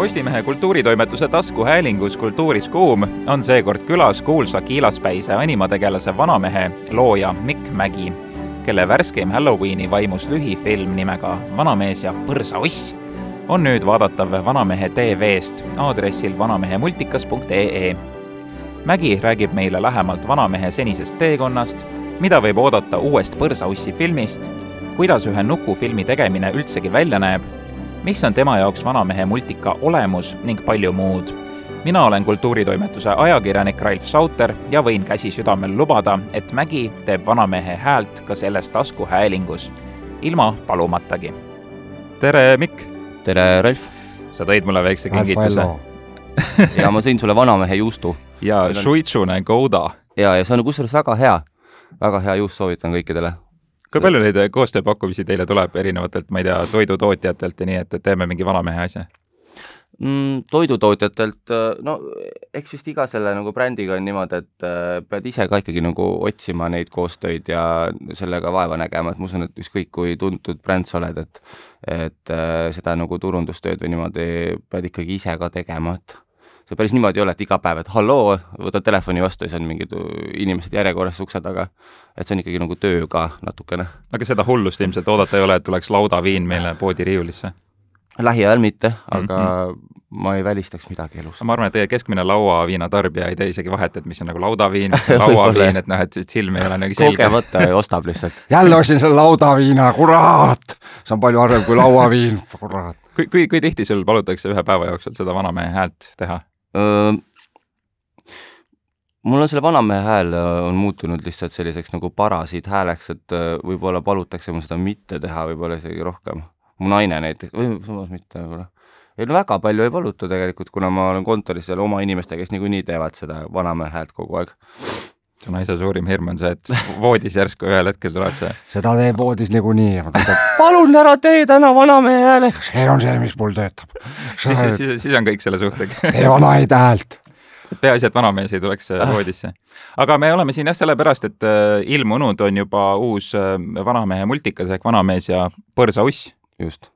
Postimehe kultuuritoimetuse taskuhäälingus Kultuuris kuum on seekord külas kuulsa kiilaspäise animategelase Vanamehe looja Mikk Mägi, kelle värskeim Halloweeni vaimus lühifilm nimega Vanamees ja põrsauss on nüüd vaadatav Vanamehe tv-st aadressil vanamehemultikas.ee. Mägi räägib meile lähemalt Vanamehe senisest teekonnast, mida võib oodata uuest Põrsaussi filmist, kuidas ühe nukufilmi tegemine üldsegi välja näeb mis on tema jaoks Vanamehe multika olemus ning palju muud. mina olen Kultuuritoimetuse ajakirjanik Ralf Sauter ja võin käsi südamel lubada, et Mägi teeb Vanamehe häält ka selles taskuhäälingus, ilma palumatagi. tere, Mikk! tere, Ralf! sa tõid mulle väikse kingituse. ja ma sõin sulle Vanamehe juustu. ja Šuitsune Gouda. ja, ja see on kusjuures väga hea, väga hea juust, soovitan kõikidele kui palju neid koostööpakkumisi teile tuleb erinevatelt, ma ei tea, toidutootjatelt ja nii, et teeme mingi vanamehe asja mm,? toidutootjatelt, no eks vist iga selle nagu brändiga on niimoodi, et äh, pead ise ka ikkagi nagu otsima neid koostöid ja sellega vaeva nägema, et ma usun, et ükskõik kui tuntud bränd sa oled, et et äh, seda nagu turundustööd või niimoodi pead ikkagi ise ka tegema, et see päris niimoodi ei ole, et iga päev, et halloo, võtad telefoni vastu ja siis on mingid inimesed järjekorras ukse taga. et see on ikkagi nagu töö ka natukene. aga seda hullust ilmselt oodata ei ole, et tuleks laudaviin meile poodi riiulisse? lähiajal mitte, aga mm -hmm. ma ei välistaks midagi elus. ma arvan, et teie keskmine lauaviina tarbija ei tee isegi vahet, et mis on nagu laudaviin, mis on lauaviin, et noh, et silm ei ole nagu selge. kogemata ostab lihtsalt. jälle ostsin selle laudaviina, kurat! see on palju harvem kui lauaviin, kurat. kui, kui, kui tihti sul palutakse ühe päeva jooksul seda vanamehe häält teha? Mul on selle vanamehe hääl on muutunud lihtsalt selliseks nagu parasiithääleks, et võib-olla palutakse mul seda mitte teha, võib-olla isegi rohkem. mu naine näiteks, või samas mitte võib-olla. ei no väga palju ei paluta tegelikult, kuna ma olen kontoris seal oma inimestega, kes niikuinii teevad seda vanamehe häält kogu aeg su naise suurim hirm on see, et voodis järsku ühel hetkel tuleb see. seda teeb voodis niikuinii. palun ära tee täna vanamehe hääle. see on see, mis mul töötab. siis, siis, siis on kõik selle suhtega tee vanaisa häält peaasi, et vanamees ei tuleks äh, voodisse. aga me oleme siin jah sellepärast, et äh, ilmunud on juba uus äh, vanamehe multikas ehk Vanamees ja põrsauss. just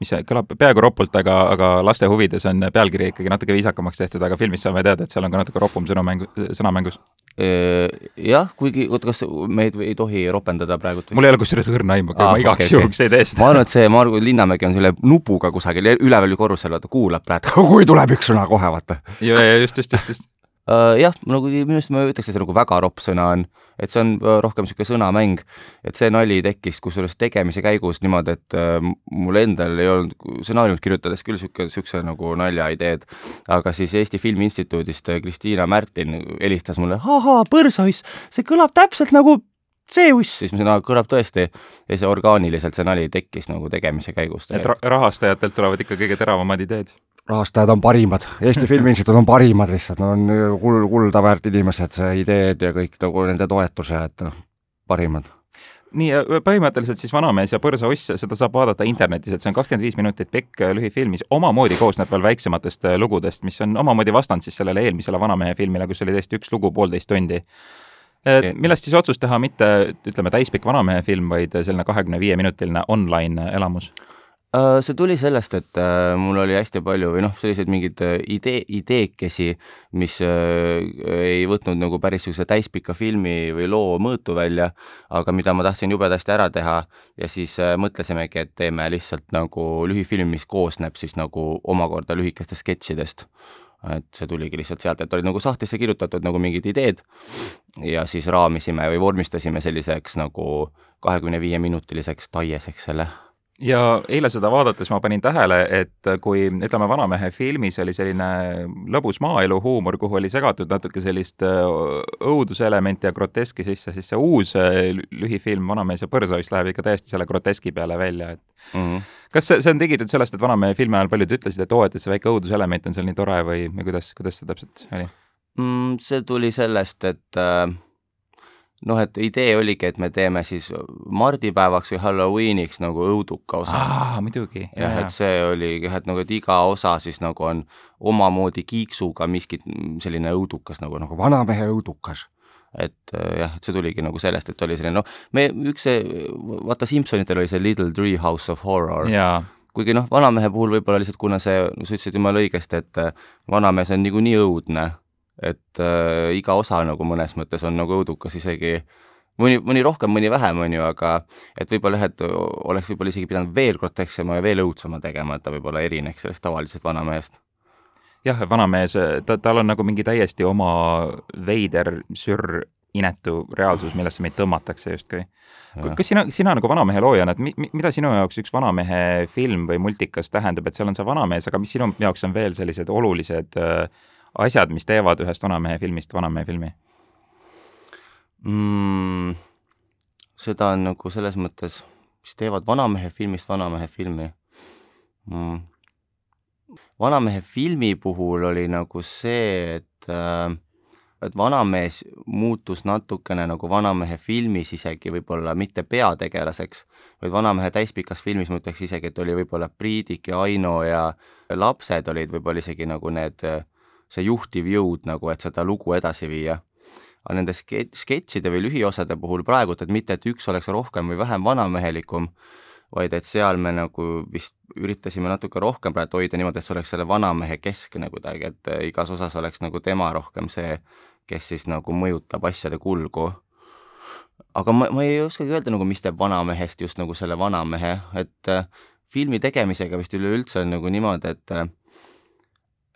mis kõlab peaaegu ropult, aga, aga laste huvides on pealkiri ikkagi natuke viisakamaks tehtud, aga filmis saame teada, et seal on ka natuke ropum sõnumängu, sõna mängus. jah, kuigi, oota, kas meid ei tohi ropendada praegu? mul ei ole kusjuures õrna aimu, aga ma igaks okay, juhuks okay. ei tee seda. ma arvan, et see Margus Linnamägi on selle nupuga kusagil üleval korrusel, vaata, kuulab praegu kui tuleb üks sõna kohe, vaata. just, just, just, just uh,. jah, nagu minu arust ma ütleks, et see nagu väga ropp sõna on, et see on äh, rohkem niisugune sõnamäng, et see nali tekkis kusjuures tegemise käigus niimoodi, et uh, mul endal ei olnud stsenaariumit kirjutades küll niisugune, niisuguse nagu naljaideed, aga siis Eesti Filmi Instituudist Kristiina Märtin helistas mulle, ahaa, põrsauss, see kõlab täpselt nagu see uss, siis ma sain aru, kõlab tõesti. Ja see orgaaniliselt, see nali tekkis nagu tegemise käigus. et rahastajatelt tulevad ikka kõige teravamad ideed rahastajad on parimad, Eesti Filmi Instituut on parimad lihtsalt, nad on kuld, kulda väärt inimesed, ideed ja kõik nagu nende toetused, noh, parimad nii, põhimõtteliselt siis Vanamees ja põrsauss, seda saab vaadata internetis, et see on kakskümmend viis minutit pikk äh, lühifilm, mis omamoodi koosneb veel väiksematest äh, lugudest, mis on omamoodi vastand siis sellele eelmisele Vanamehe filmile, kus oli tõesti üks lugu poolteist tundi. millest siis otsus teha mitte, ütleme, täispikk Vanamehe film, vaid selline kahekümne viie minutiline online elamus? Äh, see tuli sellest, et äh, mul oli hästi palju või noh, selliseid mingeid äh, idee, ideekesi, mis ei võtnud nagu päris niisuguse täispika filmi või loo mõõtu välja, aga mida ma tahtsin jubedasti ära teha. Ja siis mõtlesimegi, et teeme lihtsalt nagu lühifilmi, mis koosneb siis nagu omakorda lühikestest sketšidest. Et see tuligi lihtsalt sealt, et olid nagu sahtlisse kirjutatud nagu mingid ideed. Ja siis raamisime või vormistasime selliseks nagu kahekümne viie minutiliseks taieseks selle ja eile seda vaadates ma panin tähele, et kui ütleme, Vanamehe filmis oli selline lõbus maaelu huumor, kuhu oli segatud natuke sellist äh, õuduselementi ja groteski sisse, siis see uus äh, lühifilm Vanamees ja põrsauss läheb ikka täiesti selle groteski peale välja, et mm -hmm. kas see, see on tingitud sellest, et Vanamehe filmi ajal paljud ütlesid, et oo, et see väike õuduselement on seal nii tore või, või kuidas, kuidas see täpselt oli mm,? see tuli sellest, et äh noh, et idee oligi, et me teeme siis mardipäevaks või Halloweeniks nagu õuduka osa. muidugi. jah, et see oli jah, et nagu, et iga osa siis nagu on omamoodi kiiksuga miskit selline õudukas nagu, nagu vanamehe õudukas et äh, jah, et see tuligi nagu sellest, et oli selline noh, me üks see, vaata Simsonitel oli see Little Tree House of Horror. kuigi noh, vanamehe puhul võib-olla lihtsalt kuna see, sa ütlesid jumala õigesti, et äh, vanamees on niikuinii õudne, et äh, iga osa nagu mõnes mõttes on nagu õudukas isegi mõni, mõni rohkem, mõni vähem, on ju, aga et võib-olla jah, et oleks võib-olla isegi pidanud veel grotesksema ja veel õudsema tegema, et ta võib-olla erineks sellest tavalisest vanamehest jah, vanamees, ta, tal on nagu mingi täiesti oma veider, sürr, inetu reaalsus, millesse meid tõmmatakse justkui. kas sina, sina nagu vanamehe loojana, et mi, mida sinu jaoks üks vanamehe film või multikas tähendab, et seal on see vanamees, aga mis sinu jaoks on veel sellised olulised äh, asjad, mis teevad ühest vanamehe filmist vanamehe filmi mm,? seda on nagu selles mõttes, mis teevad vanamehe filmist vanamehe filmi mm.. vanamehe filmi puhul oli nagu see, et äh, et vanamees muutus natukene nagu vanamehe filmis isegi võib-olla mitte peategelaseks, vaid vanamehe täispikas filmis ma ütleks isegi, et oli võib-olla Priidik ja Aino ja lapsed olid võib-olla isegi nagu need, see juhtiv jõud nagu, et seda lugu edasi viia. aga nende ske-, sketšide või lühiosade puhul praegu, et mitte, et üks oleks rohkem või vähem vanamehelikum, vaid et seal me nagu vist üritasime natuke rohkem praegu hoida niimoodi, et see oleks selle vanamehe keskne kuidagi, et igas osas oleks nagu tema rohkem see, kes siis nagu mõjutab asjade kulgu. aga ma, ma ei oskagi öelda nagu, mis teeb vanamehest just nagu selle vanamehe, et äh, filmi tegemisega vist üleüldse on nagu niimoodi, et äh,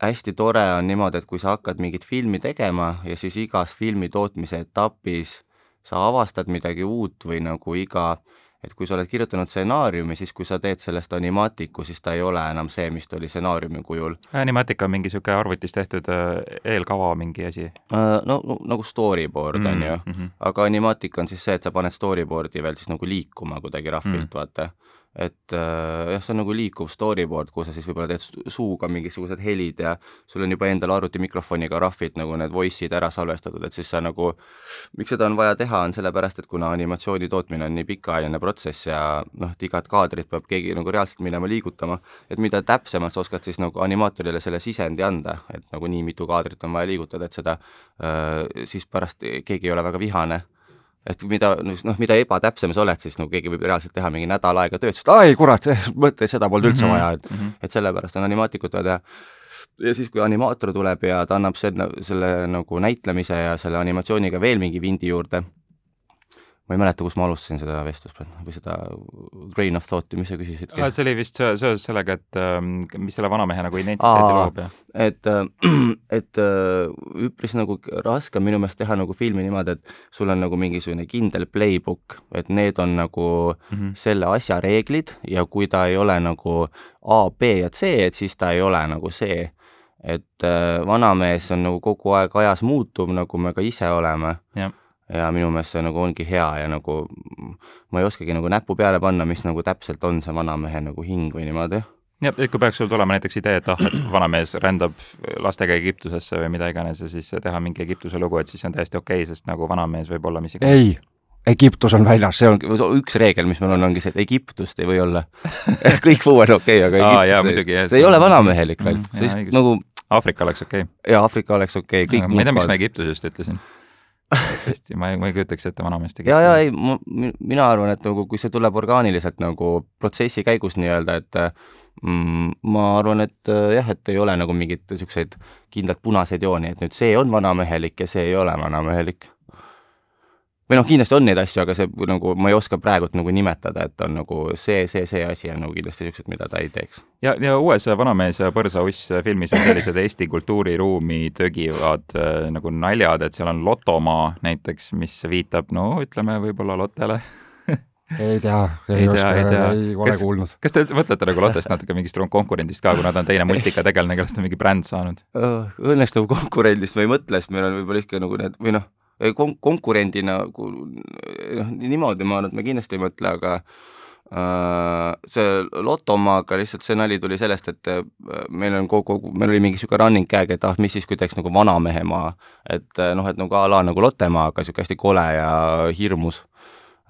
hästi tore on niimoodi, et kui sa hakkad mingit filmi tegema ja siis igas filmi tootmise etapis sa avastad midagi uut või nagu iga et kui sa oled kirjutanud stsenaariumi, siis kui sa teed sellest animaatiku, siis ta ei ole enam see, mis ta oli stsenaariumi kujul. animaatika on mingi niisugune arvutis tehtud äh, eelkava mingi asi? Äh, no nagu storyboard mm, on ju -hmm. aga animaatika on siis see, et sa paned storyboard'i veel siis nagu liikuma kuidagi rahvilt mm., vaata et äh, jah, see on nagu liikuv storyboard, kuhu sa siis võib-olla teed suuga mingisugused helid ja sul on juba endal arvutimikrofoniga rahvid nagu need voice'id ära salvestatud, et siis sa nagu, miks seda on vaja teha, on sellepärast, et kuna animatsiooni tootmine on nii pikaajaline protsess ja noh, et igat kaadrit peab keegi nagu reaalselt minema liigutama, et mida täpsemalt sa oskad siis nagu animaatorile selle sisendi anda, et nagu nii mitu kaadrit on vaja liigutada, et seda äh, siis pärast keegi ei ole väga vihane et mida, noh, mida ebatäpsem sa oled, siis nagu keegi võib reaalselt teha mingi nädal aega tööd, siis ai kurat, mõtle, seda polnud üldse mm -hmm. vaja, et mm, -hmm. et sellepärast on animaatikut vaja teha. ja siis, kui animaator tuleb ja ta annab selle, selle nagu näitlemise ja selle animatsiooniga veel mingi vindi juurde ma ei mäleta, kus ma alustasin seda vestlust või seda train of thought'i, mis sa küsisid? see oli vist seoses sellega, et ähm, mis selle vanamehe nagu identiteeti loob ja et, äh, et äh, üpris nagu raske on minu meelest teha nagu filmi niimoodi, et sul on nagu mingisugune kindel playbook, et need on nagu mm -hmm. selle asja reeglid ja kui ta ei ole nagu A, B ja C, et siis ta ei ole nagu see. et äh, vanamees on nagu kogu aeg ajas muutuv, nagu me ka ise oleme ja minu meelest see nagu ongi hea ja nagu ma ei oskagi nagu näppu peale panna, mis nagu täpselt on see vanamehe nagu hing või niimoodi. jah, et kui peaks sul tulema näiteks idee, et ah, et vanamees rändab lastega Egiptusesse või mida iganes ja siis teha mingi Egiptuse lugu, et siis see on täiesti okei okay,, sest nagu vanamees võib olla mis iganes. ei, Egiptus on väljas, see on üks reegel, mis meil on, ongi see, et Egiptust ei või olla. Kõik muu on okei okay,, aga Egiptus jaa, ei, see ei ole vanamehelik, Ralf, mm, sest nagu Aafrika oleks okei. Okay.. jaa, Aafrika oleks okei okay,, kõik ma ei tea, miks ma Egiptusest ütlesin tõesti, ma ei, ma ei kujutaks ette vanameest tegema. ja, ja ei, mina arvan, et nagu kui see tuleb orgaaniliselt nagu protsessi käigus nii-öelda, et mm, ma arvan, et jah, et ei ole nagu mingeid niisuguseid kindlaid punaseid jooni, et nüüd see on vanamehelik ja see ei ole vanamehelik või noh, kindlasti on neid asju, aga see nagu ma ei oska praegult nagu nimetada, et on nagu see, see, see asi on nagu kindlasti niisugused, mida ta ei teeks. ja, ja uues Vanamees ja põrsauss filmis on sellised Eesti kultuuriruumi tögivad äh, nagu naljad, et seal on lotomaa näiteks, mis viitab, no ütleme võib-olla Lottele ei tea, ei, ei oska, ei ole kas, kuulnud. kas te mõtlete nagu Lottest natuke mingist konkurendist ka, kuna ta on teine multikategelane, kellest on mingi bränd saanud? Õnneks nagu konkurendist ma ei mõtle, sest meil on võib-olla ikka nagu need või noh kon-, konkurendina noh, niimoodi ma arvan, et me kindlasti ei mõtle, aga Uh, see lotomaaga lihtsalt see nali tuli sellest, et uh, meil on kogu, meil oli mingi niisugune running gag, et ah, mis siis, kui teeks nagu vanamehemaa, et uh, noh, et nagu a la nagu Lottemaa, aga niisugune hästi kole ja hirmus.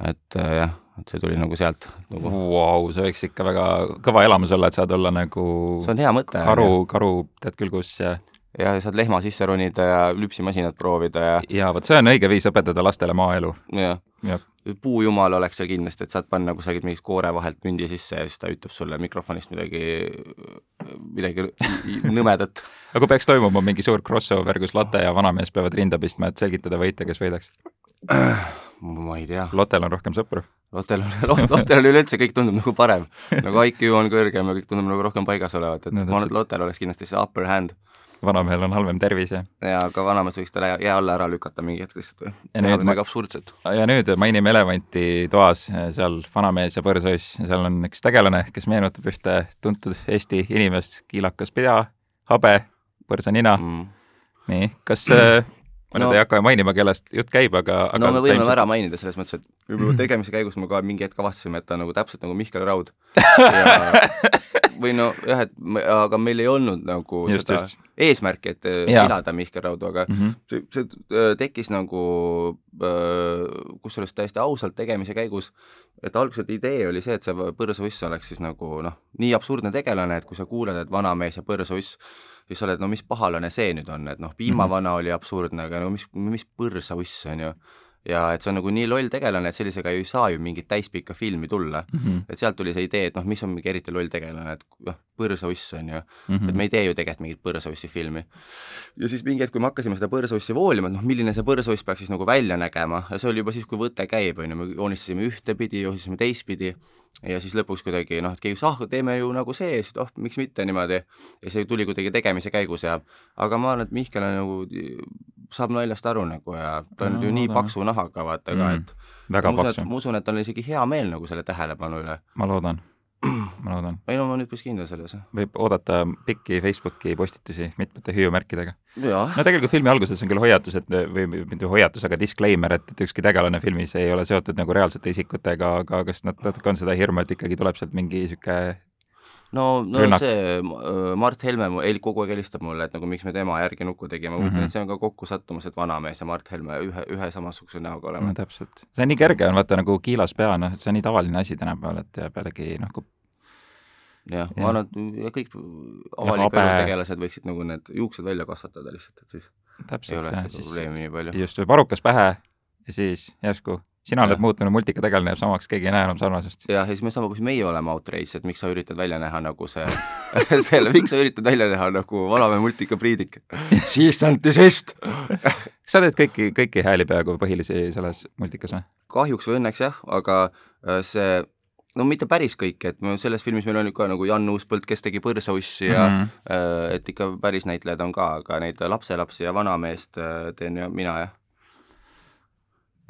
et jah, et see tuli nagu sealt nagu. Vau, see võiks ikka väga kõva elamus olla, et saad olla nagu see on hea mõte. karu, karu tead küll kus ja ja saad lehma sisse ronida ja lüpsimasinat proovida ja, ja vot see on õige viis õpetada lastele maaelu. jah Jah. puujumal oleks seal kindlasti, et saad panna kusagilt mingist koore vahelt mündi sisse ja siis ta ütleb sulle mikrofonist midagi, midagi nõmedat. aga kui peaks toimuma mingi suur crossover, kus Lotte ja vanamees peavad rinda pistma, et selgitada võitja, kes võidaks? ma ei tea. Lottel on rohkem sõpru. Lottel on, Lottel on üleüldse, kõik tundub nagu parem. nagu IQ on kõrgem ja kõik tundub nagu rohkem paigas olevat, et no, ma arvan, et Lottel oleks kindlasti see upper hand vanamehel on halvem tervis ja ja aga vanamees võiks talle jää alla ära lükata mingi hetk lihtsalt või? Midagi absurdset. ja nüüd mainime elevanti toas, seal vanamees ja põrsoiss, seal on üks tegelane, kes meenutab ühte tuntud Eesti inimest, kiilakas pea, habe, põrsanina mm.. nii, kas mm ma no, nüüd ei hakka mainima, kellest jutt käib, aga, aga no me võime taimselt... ära mainida selles mõttes, et juba tegemise käigus me ka mingi hetk avastasime, et ta on nagu täpselt nagu Mihkel Raud ja või no jah, et me, aga meil ei olnud nagu just, seda just. eesmärki, et ja. elada Mihkel Raudu, aga mm -hmm. see, see äh, tekkis nagu äh, kusjuures täiesti ausalt tegemise käigus, et algselt idee oli see, et see põrsauiss oleks siis nagu noh, nii absurdne tegelane, et kui sa kuuled, et vanamees ja põrsauiss, siis sa oled, no mis pahalane see nüüd on, et noh, piimavana mm -hmm. oli absurdne, aga no mis, mis põrsauiss on ju ja et see on nagu nii loll tegelane, et sellisega ei saa ju mingit täispikka filmi tulla mm. -hmm. et sealt tuli see idee, et noh, mis on mingi eriti loll tegelane, et noh, põrsauss on ju mm, -hmm. et me ei tee ju tegelikult mingit põrsaussi filmi. ja siis mingi hetk, kui me hakkasime seda põrsaussi voolima, et noh, milline see põrsauss peaks siis nagu välja nägema ja see oli juba siis, kui võte käib, on ju, me joonistasime ühtepidi, joonistasime teistpidi ja siis lõpuks kuidagi noh, et keegi ütles, ah, teeme ju nagu see, siis oh, miks mitte niimoodi. ja see tuli kuidagi tegemise käigus ja aga ma arvan, et Mihkel on nagu saab naljast aru nagu ja ta on no, ju nii no. paksu nahaga vaata ka mm,, et väga paksu. ma usun, et tal on isegi hea meel nagu selle tähelepanu üle. ma loodan, ma loodan. ei no ma olen üpris kindel selles. võib oodata pikki Facebooki postitusi mitmete hüüumärkidega. no tegelikult filmi alguses on küll hoiatus, et või mitte hoiatus, aga disclaimer, et, et ükski tegelane filmis ei ole seotud nagu reaalsete isikutega, aga kas nad natuke on seda hirmu, et ikkagi tuleb sealt mingi niisugune no, no Rünnak. see äh, Mart Helme ei, kogu aeg helistab mulle, et nagu miks me tema järgi nukku tegime, ma mõtlen mm, -hmm. et see on ka kokkusattumus, et vanamees ja Mart Helme ühe, ühe samasuguse näoga olema. no täpselt. see on nii kerge on vaata nagu kiilas pea, noh, et see on nii tavaline asi tänapäeval, et ja pealegi noh, kui jah ja., ma arvan, et kõik avaliku elu tegelased võiksid nagu need juuksed välja kasvatada lihtsalt, et siis Täpselt, ei oleks seda probleemi nii palju. just, või parukas pähe ja siis järsku sina oled muutunud multikategelane, jääb samaks, keegi ei näe enam sarnasust. jah, ja siis me saame, kus meie oleme outrace, et miks sa üritad välja näha nagu see selle, miks sa üritad välja näha nagu Valamäe multikapriidik siis antisest kas sa teed kõiki, kõiki hääli peaaegu põhilisi selles multikas või? kahjuks või õnneks jah, aga äh, see no mitte päris kõik, et selles filmis meil on ka nagu Jan Uuspõld, kes tegi Põrsaussi ja mm -hmm. et ikka päris näitlejad on ka, aga neid lapselapsi ja vanameest äh, teen ju mina jah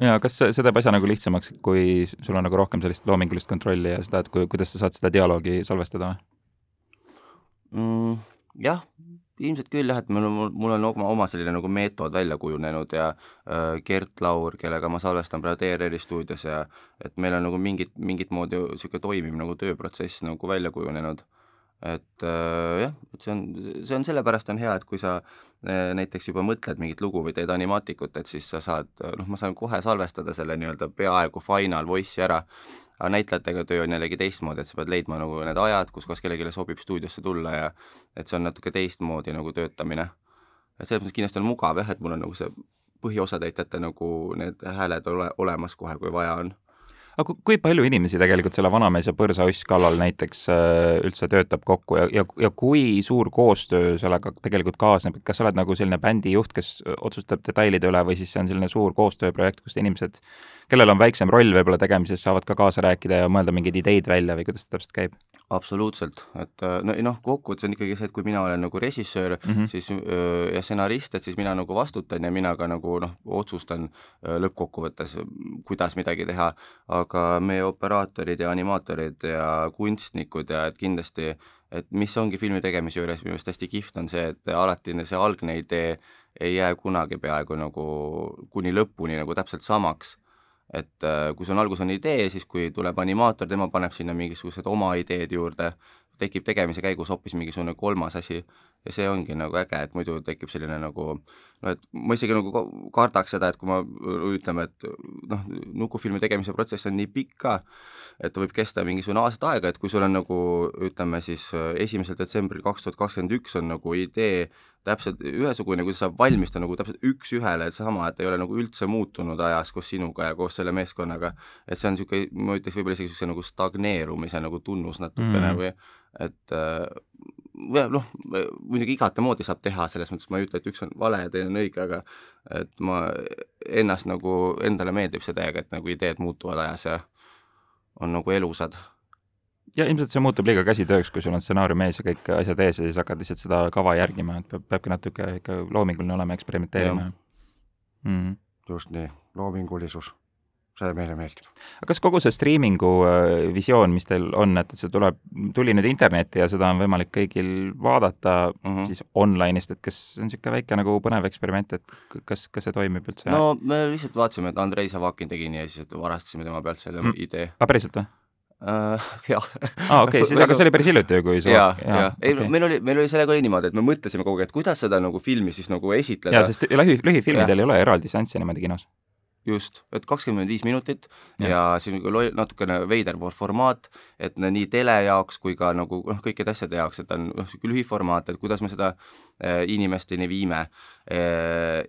ja kas see, see teeb asja nagu lihtsamaks, kui sul on nagu rohkem sellist loomingulist kontrolli ja seda, et kui, kuidas sa saad seda dialoogi salvestada mm,? jah, ilmselt küll jah, et mul on, mul on oma, oma selline nagu meetod välja kujunenud ja äh, Gert Laur, kellega ma salvestan praegu ERR-i stuudios ja et meil on nagu mingit, mingit moodi niisugune toimiv nagu tööprotsess nagu välja kujunenud et äh, jah, et see on, see on sellepärast on hea, et kui sa äh, näiteks juba mõtled mingit lugu või teed animaatikut, et siis sa saad, noh, ma saan kohe salvestada selle nii-öelda peaaegu final voice'i ära, aga näitlejatega töö on jällegi teistmoodi, et sa pead leidma nagu need ajad, kus kohas kellelegi sobib stuudiosse tulla ja et see on natuke teistmoodi nagu töötamine. et selles mõttes kindlasti on mugav jah, et mul on nagu see põhiosatäitjate nagu need hääled ole, olemas kohe, kui vaja on aga kui palju inimesi tegelikult selle Vanamees ja põrsauss kallal näiteks äh, üldse töötab kokku ja, ja, ja kui suur koostöö sellega tegelikult kaasneb, et kas sa oled nagu selline bändi juht, kes otsustab detailide üle või siis see on selline suur koostööprojekt, kus inimesed, kellel on väiksem roll võib-olla tegemises, saavad ka kaasa rääkida ja mõelda mingeid ideid välja või kuidas see täpselt käib? Absoluutselt, et äh, no noh, kokkuvõttes on ikkagi see, et kui mina olen nagu režissöör mm -hmm. siis ja stsenarist, et siis mina nagu vastutan ja mina ka nagu noh, otsustan lõppkokkuvõttes, kuidas midagi teha, aga meie operaatorid ja animaatorid ja kunstnikud ja et kindlasti, et mis ongi filmi tegemise juures minu meelest hästi kihvt, on see, et alati see algne idee ei jää kunagi peaaegu nagu kuni lõpuni nagu täpselt samaks et äh, kui sul alguses on idee, siis kui tuleb animaator, tema paneb sinna mingisugused oma ideed juurde, tekib tegemise käigus hoopis mingisugune kolmas asi ja see ongi nagu äge, et muidu tekib selline nagu noh, et ma isegi nagu kardaks seda, et kui ma ütleme, et noh, nukufilmi tegemise protsess on nii pikk ka, et võib kesta mingisugune aasta aega, et kui sul on nagu ütleme siis esimesel detsembril kaks tuhat kakskümmend üks on nagu idee täpselt ühesugune, kui see saab valmis, ta nagu täpselt üks-ühele sama, et ei ole nagu üldse muutunud ajas koos sinuga ja koos selle meeskonnaga, et see on niisugune, ma ütleks võib-olla isegi niisuguse nagu stagneerumise nagu tunnus natukene mm. või et või noh, muidugi igate moodi saab teha, selles mõttes ma ei ütle, et üks on vale ja teine on õige, aga et ma ennast nagu, endale meeldib see täiega, et nagu ideed muutuvad ajas ja on nagu elusad ja ilmselt see muutub liiga käsitööks, kui sul on stsenaarium ees ja kõik asjad ees ja siis hakkad lihtsalt seda kava järgima, et peab, peabki natuke ikka loominguline olema, eksperimenteerima. Mm. just nii, loomingulisus, see meile meeldib. aga kas kogu see striimingu äh, visioon, mis teil on, et see tuleb, tuli nüüd internetti ja seda on võimalik kõigil vaadata mm -hmm. siis online'ist, et kas see on niisugune väike nagu põnev eksperiment, et kas, kas see toimib üldse? no me lihtsalt vaatasime, et Andrei Savakin tegi nii ja siis varastasime tema pealt selle mm. idee. aga päriselt või? Uh, jah. aa, okei, siis, aga see oli päris hiljuti ju, kui sa jaa, jaa, ei okay. meil oli, meil oli sellega oli niimoodi, et me mõtlesime kogu aeg, et kuidas seda nagu filmi siis nagu esitleda. jaa, sest lühi, lühifilmidel ei ole eraldi seanssi niimoodi kinos just, et kakskümmend viis minutit ja, ja siis nagu natukene veider formaat, et nii tele jaoks kui ka nagu noh, kõikide asjade jaoks, et on noh, niisugune lühiformaat, et kuidas me seda äh, inimesteni viime e,.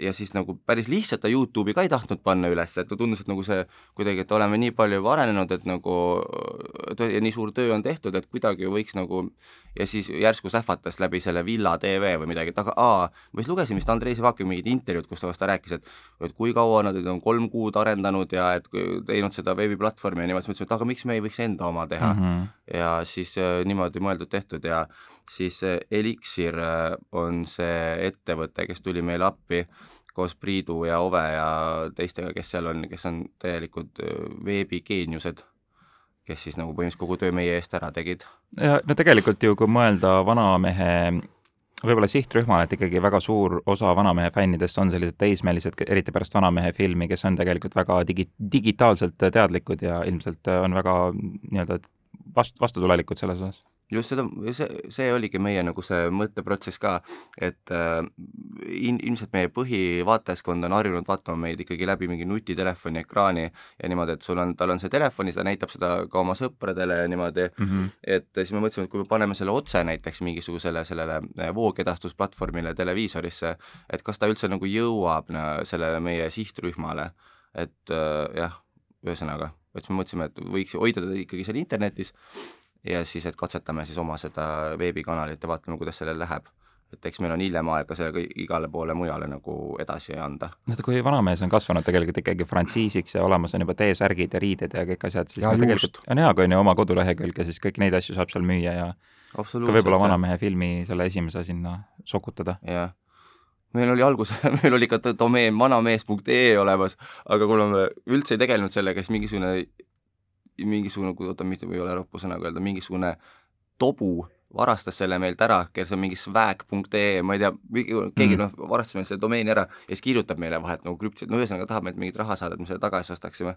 ja siis nagu päris lihtsalt ta Youtube'i ka ei tahtnud panna üles, et tundus, et nagu see kuidagi, et oleme nii palju arenenud, et nagu ja nii suur töö on tehtud, et kuidagi võiks nagu ja siis järsku sähvatas läbi selle Villa tv või midagi, et aga aa, ma siis lugesin vist Andrei Sivaki mingit intervjuud, kus ta, ta rääkis, et et kui kaua nad on kolm kuud arendanud ja et teinud seda veebiplatvormi ja niimoodi, siis mõtlesime, et aga miks me ei võiks enda oma teha mm. -hmm. ja siis äh, niimoodi mõeldud-tehtud ja siis äh, Elixir äh, on see ettevõte, kes tuli meile appi koos Priidu ja Ove ja teistega, kes seal on, kes on täielikud veebigeeniused kes siis nagu põhimõtteliselt kogu töö meie eest ära tegid. ja no tegelikult ju, kui mõelda vanamehe võib-olla sihtrühmale, et ikkagi väga suur osa Vanamehe fännidest on sellised teismelised, eriti pärast Vanamehe filmi, kes on tegelikult väga digi-, digitaalselt teadlikud ja ilmselt on väga nii-öelda vast-, vastutulelikud selles osas just seda, see, see oligi meie nagu see mõtteprotsess ka, et äh, in, ilmselt meie põhivaatajaskond on harjunud vaatama meid ikkagi läbi mingi nutitelefoni ekraani ja niimoodi, et sul on, tal on see telefon ja ta näitab seda ka oma sõpradele ja niimoodi. Mm, -hmm. et siis me mõtlesime, et kui me paneme selle otse näiteks mingisugusele sellele äh, voogedastusplatvormile televiisorisse, et kas ta üldse nagu jõuab no, sellele meie sihtrühmale, et äh, jah, ühesõnaga, et siis me mõtlesime, et võiks hoida teda ikkagi seal internetis ja siis, et katsetame siis oma seda veebikanalit ja vaatame, kuidas sellel läheb. et eks meil on hiljem aega sellega igale poole mujale nagu edasi anda. noh, kui vanamees on kasvanud tegelikult ikkagi frantsiisiks ja olemas on juba T-särgid ja riided ja kõik asjad, siis ja, no, tegelikult on hea, kui on ju oma kodulehekülg ja siis kõiki neid asju saab seal müüa ja ka võib-olla vanamehe filmi selle esimese sinna sokutada. jah meil oli alguses, meil oli ka domeen vanamees.ee olemas, aga kuna me üldse ei tegelenud sellega, siis mingisugune mingisugune, oota, mitte ei ole ropu sõnaga öelda, mingisugune tobu varastas selle meilt ära, kes on mingi swag.ee, ma ei tea, keegi mm. noh, varastas meil selle domeeni ära ja siis kirjutab meile vahet nagu krüptiliselt, no ühesõnaga tahab meilt mingit raha saada, et me selle tagasi ostaksime.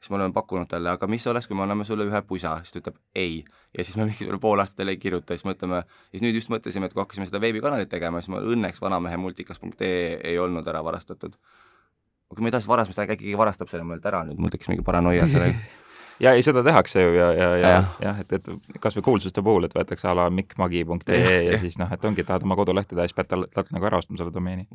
siis me oleme pakkunud talle, aga mis oleks, kui me anname sulle ühe pusa, siis ta ütleb ei. ja siis me mingisugune pool aastat talle ei kirjuta, siis mõtleme, siis nüüd just mõtlesime, et kui hakkasime seda veebikanalit tegema, siis me õnneks vanamehe multikas.ee ei olnud ära varastatud. aga kui me edasi varasime, siis ta äkki keegi varastab selle meilt ära nüüd, mul tekkis mingi paranoia selle ja ei, seda tehakse ju ja, ja, ja jah ja,, et, et kasvõi kuulsuste puhul, et võetakse a la mikkmagi.ee ja, ja siis noh, et ongi, tahad oma kodulehte teha, siis pead talt, talt nagu ära ostma selle domeeni.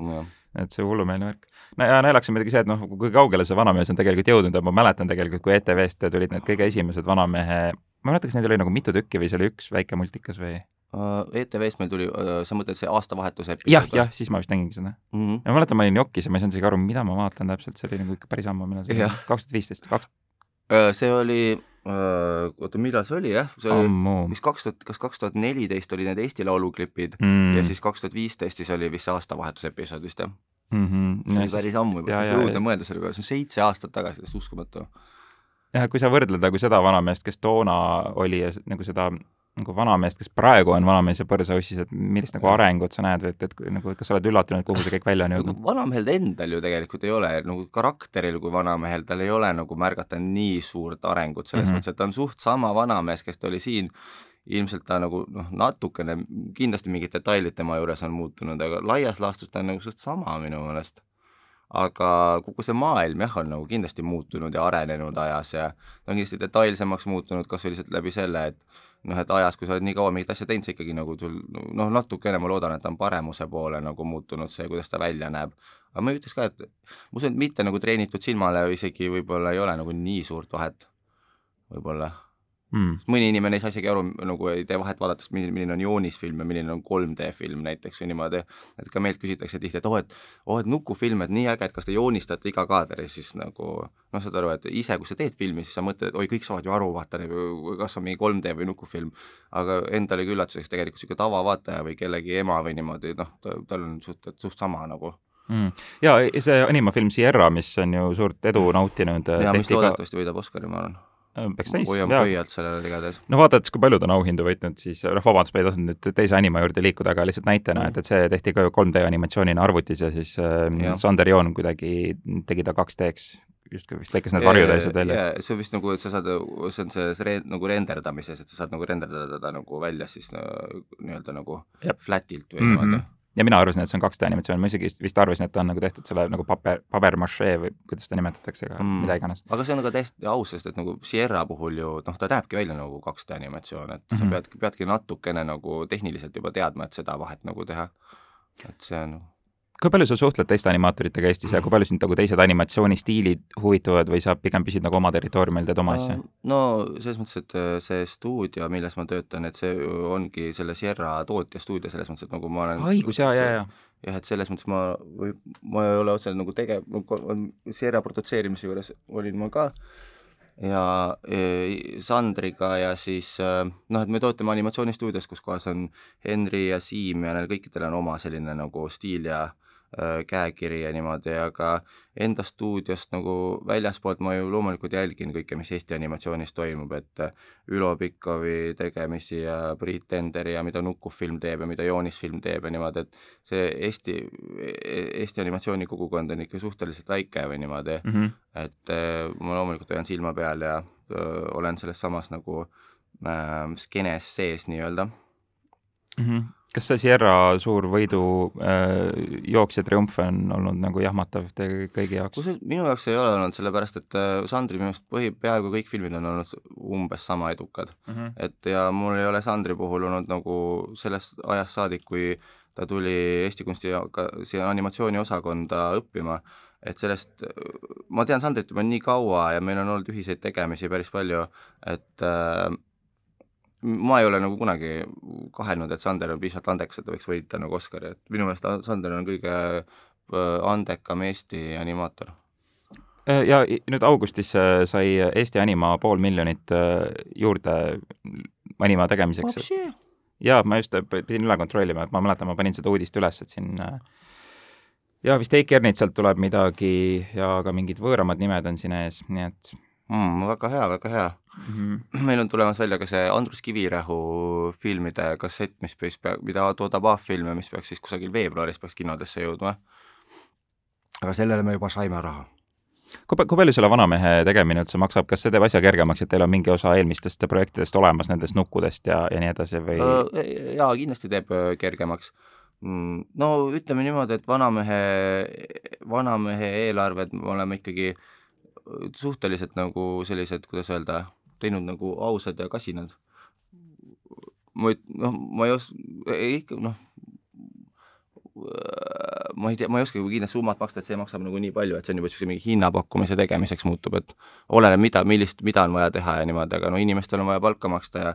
et see hullumeelne värk. no ja naljaks on muidugi see, et noh, kui kaugele see vanamees on tegelikult jõudnud ma mäletan tegelikult, kui ETV-st tulid need kõige esimesed vanamehe, ma ei mäleta, kas neid oli nagu mitu tükki või see oli üks väike multikas või? Uh, ETV-st meil tuli uh,, sa mõtled see aastavahetuse jah, jah, siis ma vist nägingi seda mm. -hmm. ja ma mäletan, ma olin jokis ja ma ei saanud isegi aru, mida ma vaatan täpselt, see oli nagu ikka päris ammu, millal see oli, kaks tuhat viisteist, kaks see oli Äh, oota, millal see oli jah, see oli vist kaks tuhat, kas kaks tuhat neliteist oli need Eesti Laulu klipid mm. ja siis kaks tuhat viisteist siis oli vist see aastavahetuse episood vist jah mm. -hmm. see oli päris ammu juba, täitsa õudne mõelda selle peale, see on seitse aastat tagasi, täiesti uskumatu. jah, kui sa võrdled nagu seda vanameest, kes toona oli ja nagu seda nagu vanameest, kes praegu on vanamees ja põrsaussis, et millist nagu arengut sa näed või et, et nagu kas sa oled üllatunud, kuhu see kõik välja on jõudnud? vanamehel endal ju tegelikult ei ole, nagu karakteril kui vanamehel, tal ei ole nagu märgata nii suurt arengut, selles mm -hmm. mõttes, et ta on suht sama vanamees, kes ta oli siin ilmselt ta nagu noh, natukene, kindlasti mingid detailid tema juures on muutunud, aga laias laastus ta on nagu suht sama minu meelest aga kogu see maailm jah, on nagu kindlasti muutunud ja arenenud ajas ja ta on kindlasti detailsemaks muutunud kas või lihtsalt läbi selle, et noh, et ajas, kui sa oled nii kaua mingit asja teinud, sa ikkagi nagu sul noh, natukene ma loodan, et on paremuse poole nagu muutunud, see, kuidas ta välja näeb. aga ma ütleks ka, et ma usun, et mitte nagu treenitud silmale isegi võib-olla ei ole nagu nii suurt vahet, võib-olla mm.. mõni inimene ei saa isegi aru, nagu ei tee vahet vaadates, milline, on joonisfilm ja milline on 3D film näiteks või niimoodi, et ka meilt küsitakse tihti, et oo oh,, et oo oh,, et nukufilm, et nii äge, et kas te joonistate iga kaadri, siis nagu noh, saad aru, et ise, kui sa teed filmi, siis sa mõtled, et oi, kõik saavad ju aru, vaata, kas on mingi 3D või nukufilm, aga endalegi üllatuseks tegelikult niisugune tavavaataja või kellegi ema või niimoodi, noh, tal on suht, suht sama nagu. Mm.. ja see animafilm Sierra, mis on ju suurt edu nautinud. ja mis loodetavasti ka... võidab Oscari, ma arvan Peaks täis. hoiame pöialt sellele igatahes. no vaadates, kui palju ta on auhindu võitnud, siis noh, vabandust, ma ei tahtnud nüüd teise anima juurde liikuda, aga lihtsalt näitena mm., et, et see tehti ka ju 3D animatsioonina arvutis ja siis äh, Sander Joon kuidagi tegi ta 2D-ks justkui vist lõikas need varjud ja asjad välja. see on vist nagu, et sa saad, see on see, see re, nagu renderdamises, et sa saad nagu renderdada teda nagu välja siis nii-öelda nagu Jep. flat'ilt või mm -hmm. Ja mina arvasin, et see on 2D animatsioon, ma isegi vist arvasin, et ta on nagu tehtud selle nagu paber, pabermašee või kuidas seda nimetatakse, aga mm. mida iganes. aga see on ka täiesti aus, sest et nagu Sierra puhul ju noh, ta näebki välja nagu 2D animatsioon, et mm -hmm. sa mhm. pead, peadki natukene nagu tehniliselt juba teadma, et seda vahet nagu teha. et see on kui palju sa suhtled teiste animaatoritega Eestis ja kui palju sind nagu teised animatsioonistiilid huvitavad või sa pigem püsid nagu oma territooriumil, teed oma asja? no selles mõttes, et äh, see stuudio, milles ma töötan, et see ongi selle Sierra tootja stuudio, selles mõttes, et nagu ma olen õigus, jaa, jaa, jaa jah, et selles mõttes ma või ma ei ole otseselt nagu tegev, Sierra produtseerimise juures olin ma ka ja e, Sandriga ja siis äh, noh, et me tootame animatsioonistuudios, kus kohas on Henri ja Siim ja neil kõikidel on oma selline nagu stiil ja äh, Äh, käekiri ja niimoodi, aga enda stuudiost nagu väljaspoolt ma ju loomulikult jälgin kõike, mis Eesti animatsioonis toimub, et äh, Ülo Pikkovi tegemisi ja Priit Tenderi ja mida Nukufilm teeb ja mida Joonisfilm teeb ja niimoodi, et see Eesti, Eesti animatsioonikogukond on ikka suhteliselt väike või niimoodi mm, -hmm. et äh, ma loomulikult hoian silma peal ja öö, olen selles samas nagu äh, skeenes sees nii-öelda mm. -hmm kas see Sierra suur võidu äh, jooksja triumf on olnud nagu jahmatav teie kõigi jaoks? kusjuures minu jaoks ei ole olnud, sellepärast et äh, Sandri minu arust põhi, peaaegu kõik filmid on olnud umbes sama edukad mm. -hmm. et ja mul ei ole Sandri puhul olnud nagu sellest ajast saadik, kui ta tuli Eesti Kunsti siia animatsiooniosakonda õppima, et sellest, ma tean Sandrit juba nii kaua ja meil on olnud ühiseid tegemisi päris palju, et äh, ma ei ole nagu kunagi kahelnud, et Sander on piisavalt andekas, et ta võiks võita nagu Oscari, et minu meelest Sander on kõige äh, andekam Eesti animaator. Äh, ja nüüd augustis äh, sai Eesti Anima pool miljonit juurde Anima tegemiseks. jaa, ma just pidin üle kontrollima, et ma mäletan, ma panin seda uudist üles, et siin ja vist Heiki Ernitsalt tuleb midagi ja ka mingid võõramad nimed on siin ees, nii et mm,. väga hea, väga hea mm. -hmm. meil on tulemas välja ka see Andrus Kivirähu filmide kassett, mis peaks, mida toodab A-film ja mis peaks siis kusagil veebruaris peaks kinodesse jõudma. aga sellele me juba saime raha kui, kui palju selle Vanamehe tegemine üldse maksab, kas see teeb asja kergemaks, et teil on mingi osa eelmistest projektidest olemas, nendest nukkudest ja, ja nii edasi või? jaa, kindlasti teeb kergemaks. Mm, no ütleme niimoodi, et Vanamehe, Vanamehe eelarved me oleme ikkagi suhteliselt nagu sellised, kuidas öelda, teinud nagu ausad ja kasinad. ma ei, noh, ma ei os-, ikka noh, ma ei tea, ma ei oskagi kindlasti summat maksta, et see maksab nagu nii palju, et see on juba niisuguse mingi hinnapakkumise tegemiseks muutub, et oleneb, mida, millist, mida on vaja teha ja niimoodi, aga no inimestel on vaja palka maksta ja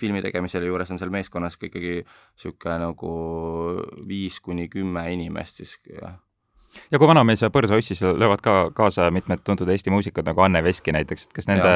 filmi tegemisel juures on seal meeskonnas ka ikkagi niisugune nagu viis kuni kümme inimest siis ja ja kui Vanamees ja Põrsaussis löövad ka kaasa mitmed tuntud Eesti muusikud nagu Anne Veski näiteks, et kas nende,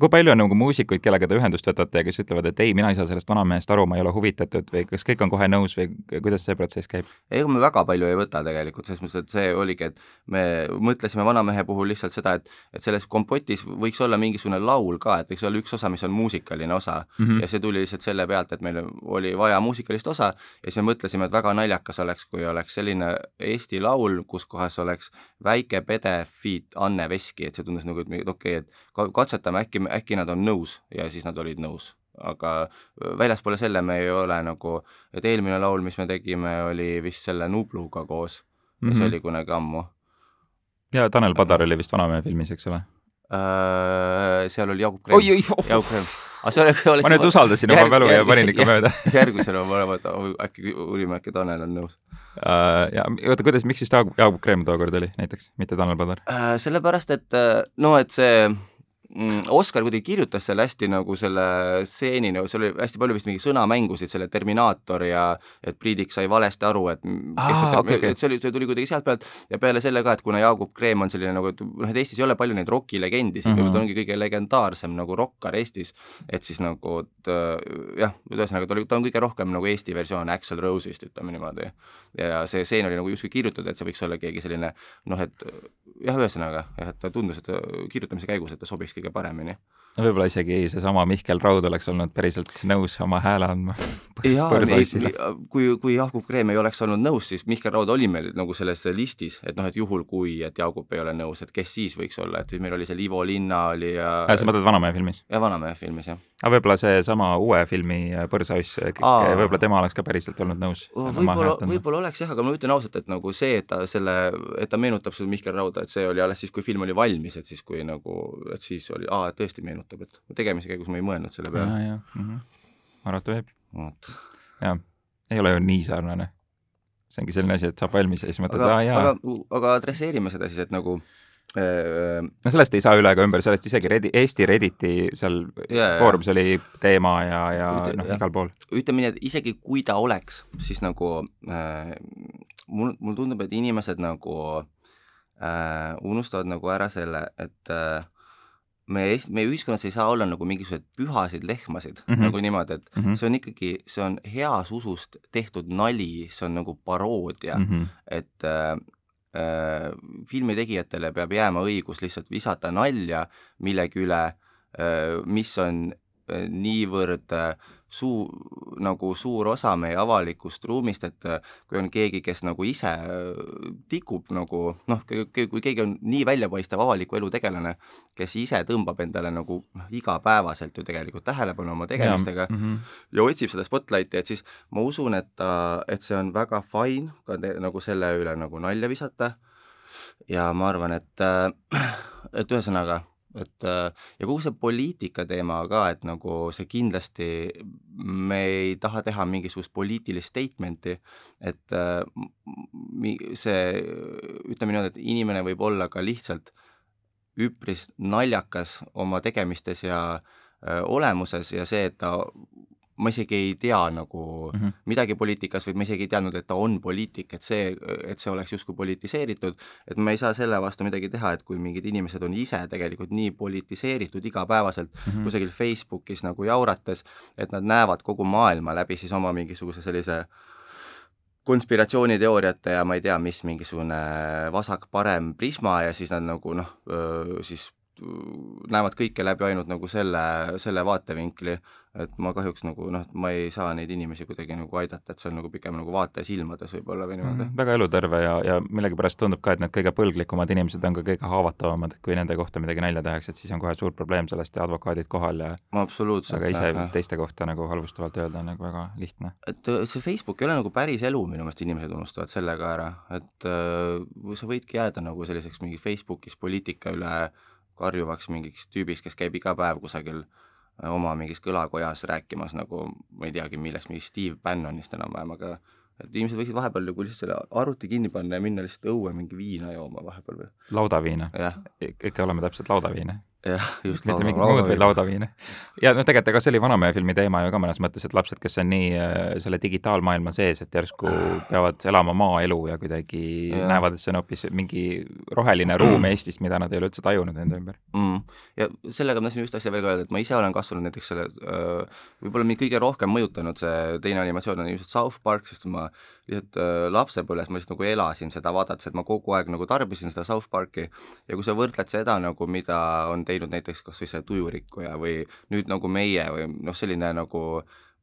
kui palju on nagu muusikuid, kellega te ühendust võtate ja kes ütlevad, et ei, mina ei saa sellest Vanamehest aru, ma ei ole huvitatud või kas kõik on kohe nõus või kuidas see protsess käib? ega me väga palju ei võta tegelikult, selles mõttes, et see oligi, et me mõtlesime Vanamehe puhul lihtsalt seda, et et selles kompotis võiks olla mingisugune laul ka, et võiks olla üks osa, mis on muusikaline osa mm -hmm. ja see tuli lihtsalt selle pealt, et meil oli vaja muusikalist osa ja siis me mõtlesime, et väga naljakas oleks, kui oleks selline Eesti laul, kus kohas oleks väike Pede feat Anne Veski, et see tundus nagu, et okei okay,, et katsetame, äkki, äkki nad on nõus ja siis nad olid nõus aga väljaspoole selle me ei ole nagu, et eelmine laul, mis me tegime, oli vist selle Nubluga koos mm, -hmm. see oli kunagi ammu. ja Tanel Padar oli vist Vanamehe filmis, eks ole? Seal oli Jaagup Kreem. Jaagup Kreem aga see oleks, oleks ma nüüd usaldasin oma mälu ja panin ikka mööda järgmisena ma arvan, et äkki uurime, äkki Tanel on nõus uh,. ja oota, kuidas, miks siis Jaagup, Jaagup Kreem tookord oli näiteks, mitte Tanel Padar uh,? sellepärast, et no, et see Oskar kuidagi kirjutas selle hästi nagu selle stseeni, nagu seal oli hästi palju vist mingi sõnamängusid, selle Terminaator ja et Priidik sai valesti aru, et kes see, okay, okay. et see oli, see tuli kuidagi sealt pealt ja peale selle ka, et kuna Jaagup Kreem on selline nagu, et noh, et Eestis ei ole palju neid rokilegendisid mm, -hmm. ta ongi kõige legendaarsem nagu rokkar Eestis, et siis nagu et, jah, ühesõnaga ta oli, ta on kõige rohkem nagu Eesti versioon Axl Rose'ist, ütleme niimoodi. ja see stseen oli nagu justkui kirjutatud, et see võiks olla keegi selline noh, et jah, ühesõnaga jah, et ta tundus, et kirjutamise käigus, et ta sobiks kõige paremini. No võib-olla isegi seesama Mihkel Raud oleks olnud päriselt nõus oma hääle andma. kui, kui Jaagup Kreem ei oleks olnud nõus, siis Mihkel Raud oli meil nagu selles listis, et noh, et juhul kui, et Jaagup ei ole nõus, et kes siis võiks olla, et meil oli seal Ivo Linna oli ja äh, sa mõtled Vanamehe filmis? jah, Vanamehe filmis, jah. aga võib-olla seesama uue filmi äh, Põrsauss, võib-olla tema oleks ka päriselt olnud nõus? võib-olla, võib-olla oleks jah, aga ma ütlen ausalt, et nagu see, et ta selle, et ta meenutab seda Mihkel Rauda, et see oli alles siis, kui film oli valmis, et siis kui nagu, et siis oli, aa, tõesti meenutab, et tegemise käigus ma ei mõelnud selle peale. mm -hmm. arvata võib. jah, ei ole ju nii sarnane. see ongi selline asi, et saab valmis ja siis mõtled, aa jaa. aga, aga adresseerime seda siis, et nagu äh, no sellest ei saa üle ega ümber, sellest isegi Redi-, Eesti Redditi seal yeah, foorumis yeah. oli teema ja, ja noh, igal pool. ütleme nii, et isegi kui ta oleks, siis nagu äh, mul, mulle tundub, et inimesed nagu äh, unustavad nagu ära selle, et äh, meie, meie ühiskonnas ei saa olla nagu mingisuguseid pühasid lehmasid mm, -hmm. nagu niimoodi, et mm -hmm. see on ikkagi, see on heas usust tehtud nali, see on nagu paroodia mm, -hmm. et äh, äh, filmi tegijatele peab jääma õigus lihtsalt visata nalja millegi üle äh,, mis on äh, niivõrd äh, suu-, nagu suur osa meie avalikust ruumist, et äh, kui on keegi, kes nagu ise äh, tikub nagu noh, kui keegi on nii väljapaistev avaliku elu tegelane, kes ise tõmbab endale nagu noh, igapäevaselt ju tegelikult tähelepanu oma tegemistega ja, mm -hmm. ja otsib seda spotlighti, et siis ma usun, et ta, et see on väga fine ka te, nagu selle üle nagu nalja visata ja ma arvan, et, äh, et ühesõnaga et äh, ja kogu see poliitika teema ka, et nagu see kindlasti, me ei taha teha mingisugust poliitilist statement'i, et äh, see, ütleme niimoodi, et inimene võib olla ka lihtsalt üpris naljakas oma tegemistes ja äh, olemuses ja see, et ta ma isegi ei tea nagu mm -hmm. midagi poliitikas või ma isegi ei teadnud, et ta on poliitik, et see, et see oleks justkui politiseeritud, et ma ei saa selle vastu midagi teha, et kui mingid inimesed on ise tegelikult nii politiseeritud igapäevaselt mm -hmm. kusagil Facebookis nagu jaurates, et nad näevad kogu maailma läbi siis oma mingisuguse sellise konspiratsiooniteooriate ja ma ei tea, mis mingisugune vasak-parem prisma ja siis nad nagu noh, siis näevad kõike läbi ainult nagu selle, selle vaatevinkli, et ma kahjuks nagu noh, ma ei saa neid inimesi kuidagi nagu aidata, et see on nagu pigem nagu vaataja silmades võib-olla või niimoodi mm,. väga eluterve ja, ja millegipärast tundub ka, et need kõige põlglikumad inimesed on ka kõige haavatavamad, et kui nende kohta midagi nalja tehakse, et siis on kohe suur probleem sellest ja advokaadid kohal ja absoluutselt. aga ise jah. teiste kohta nagu halvustavalt öelda on nagu väga lihtne. et äh, see Facebook ei ole nagu päris elu, minu meelest inimesed unustavad selle ka ära, et äh, sa võidki jääda nagu selliseks mingi Facebookis poliitika üle äh, karjuvaks mingiks tüübiks, kes käib iga päev kusagil äh, oma mingis kõlakojas rääkimas nagu ma ei teagi, millest, mingi Steve Bannonist enam-vähem, aga et inimesed võiksid vahepeal nagu lihtsalt selle arvuti kinni panna ja minna lihtsalt õue mingi viina jooma vahepeal või? laudaviina? ikka oleme täpselt laudaviina jah, just mitte mingit muud, vaid laudaviine. ja noh, tegelikult ega see oli Vanamehe filmi teema ju ka mõnes mõttes, et lapsed, kes on nii äh, selle digitaalmaailma sees, et järsku peavad elama maaelu ja kuidagi ja. näevad, et see on hoopis mingi roheline ruum Eestist, mida nad ei ole üldse tajunud enda ümber mm.. ja sellega ma tahtsin just asja veel ka öelda, et ma ise olen kasvanud näiteks selle äh,, võib-olla mind kõige rohkem mõjutanud see teine animatsioon on ilmselt South Park, sest ma lihtsalt äh, lapsepõlves ma lihtsalt nagu elasin seda vaadates, et ma kogu aeg nagu tarbisin seda South Parki ja kui sa võrdled seda nagu, mida on teinud näiteks kas või see Tujurikkuja või nüüd nagu meie või noh, selline nagu